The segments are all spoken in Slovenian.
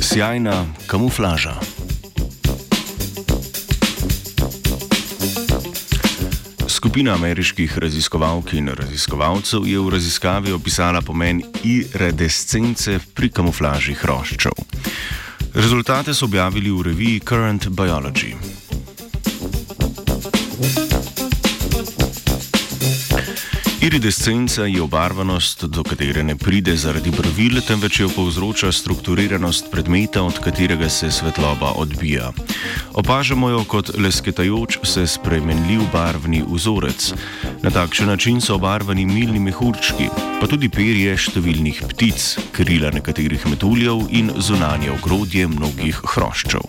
Sjajna kamuflaža. Skupina ameriških raziskovalk in raziskovalcev je v raziskavi opisala pomen iridescence pri kamuflaži hroščev. Rezultate so objavili v reviji Current Biology. Iridescenca je obarvanost, do katere ne pride zaradi pravil, temveč jo povzroča strukturiranost predmeta, od katerega se svetloba odbija. Opažamo jo kot lesketajoč se spremenljiv barvni vzorec. Na takšen način so obarvani milni mehurčki, pa tudi perje številnih ptic, krila nekaterih metuljev in zunanje ogrodje mnogih hroščev.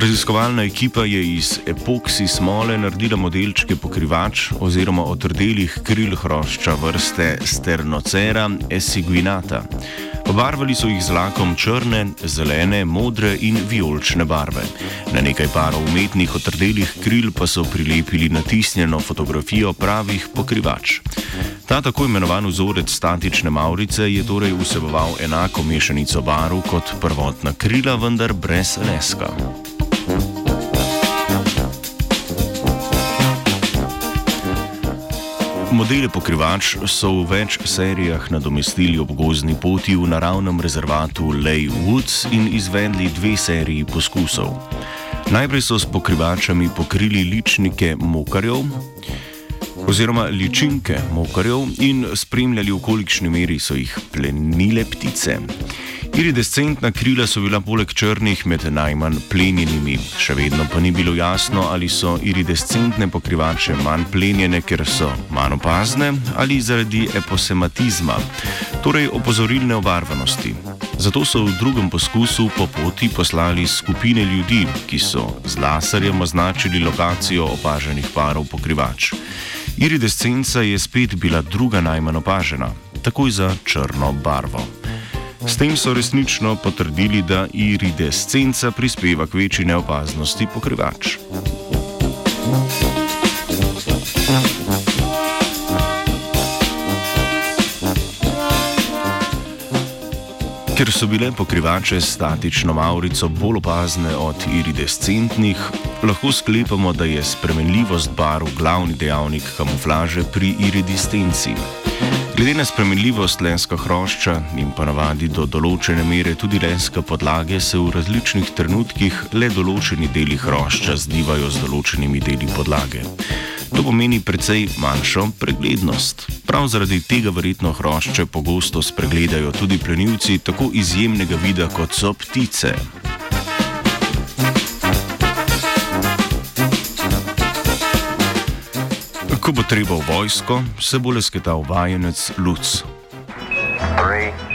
Raziskovalna ekipa je iz epoksi smole naredila modelčke pokrivač oziroma otrdelih kril hrošča vrste Sternocera esiguinata. Obarvali so jih z lakom črne, zelene, modre in vijolične barve. Na nekaj parov umetnih otrdelih kril pa so prilepili natisnjeno fotografijo pravih pokrivač. Ta tako imenovan vzorec statične maurice je torej vseboval enako mešanico barv kot prvotna krila, vendar brez leska. Modele pokrivač so v več serijah nadomestili ob gozni poti v naravnem rezervatu Lay Woods in izvedli dve seriji poskusov. Najprej so s pokrivačami pokrili ličnike mokarjev oziroma ličinke mokarjev in spremljali, v kolikšni meri so jih plenile ptice. Iridescentna krila so bila poleg črnih med najmanj plenjenimi, še vedno pa ni bilo jasno, ali so iridescentne pokrivače manj plenjene, ker so manj opazne ali zaradi eposematizma, torej opozorilne obarvanosti. Zato so v drugem poskusu po poti poslali skupine ljudi, ki so z laserjem označili lokacijo opaženih parov pokrivač. Iridescenca je spet bila druga najmanj opažena, takoj za črno barvo. S tem so resnično potrdili, da iridescenca prispeva k večji neopaznosti pokrivač. Ker so bile pokrivače s statično maurico bolj opazne od iridescentnih, lahko sklepamo, da je spremenljivost barv glavni dejavnik kamuflaže pri iridescenci. Glede na spremenljivost lenska hrošča in pa navadi do določene mere tudi lenska podlage, se v različnih trenutkih le določeni deli hrošča zdivajo z določenimi deli podlage. To pomeni precej manjšo preglednost. Prav zaradi tega verjetno hrošče pogosto spregledajo tudi plenilci tako izjemnega vida kot so ptice. Ko bo treba v vojsko, se bo lesketal vajenec Luc. Three.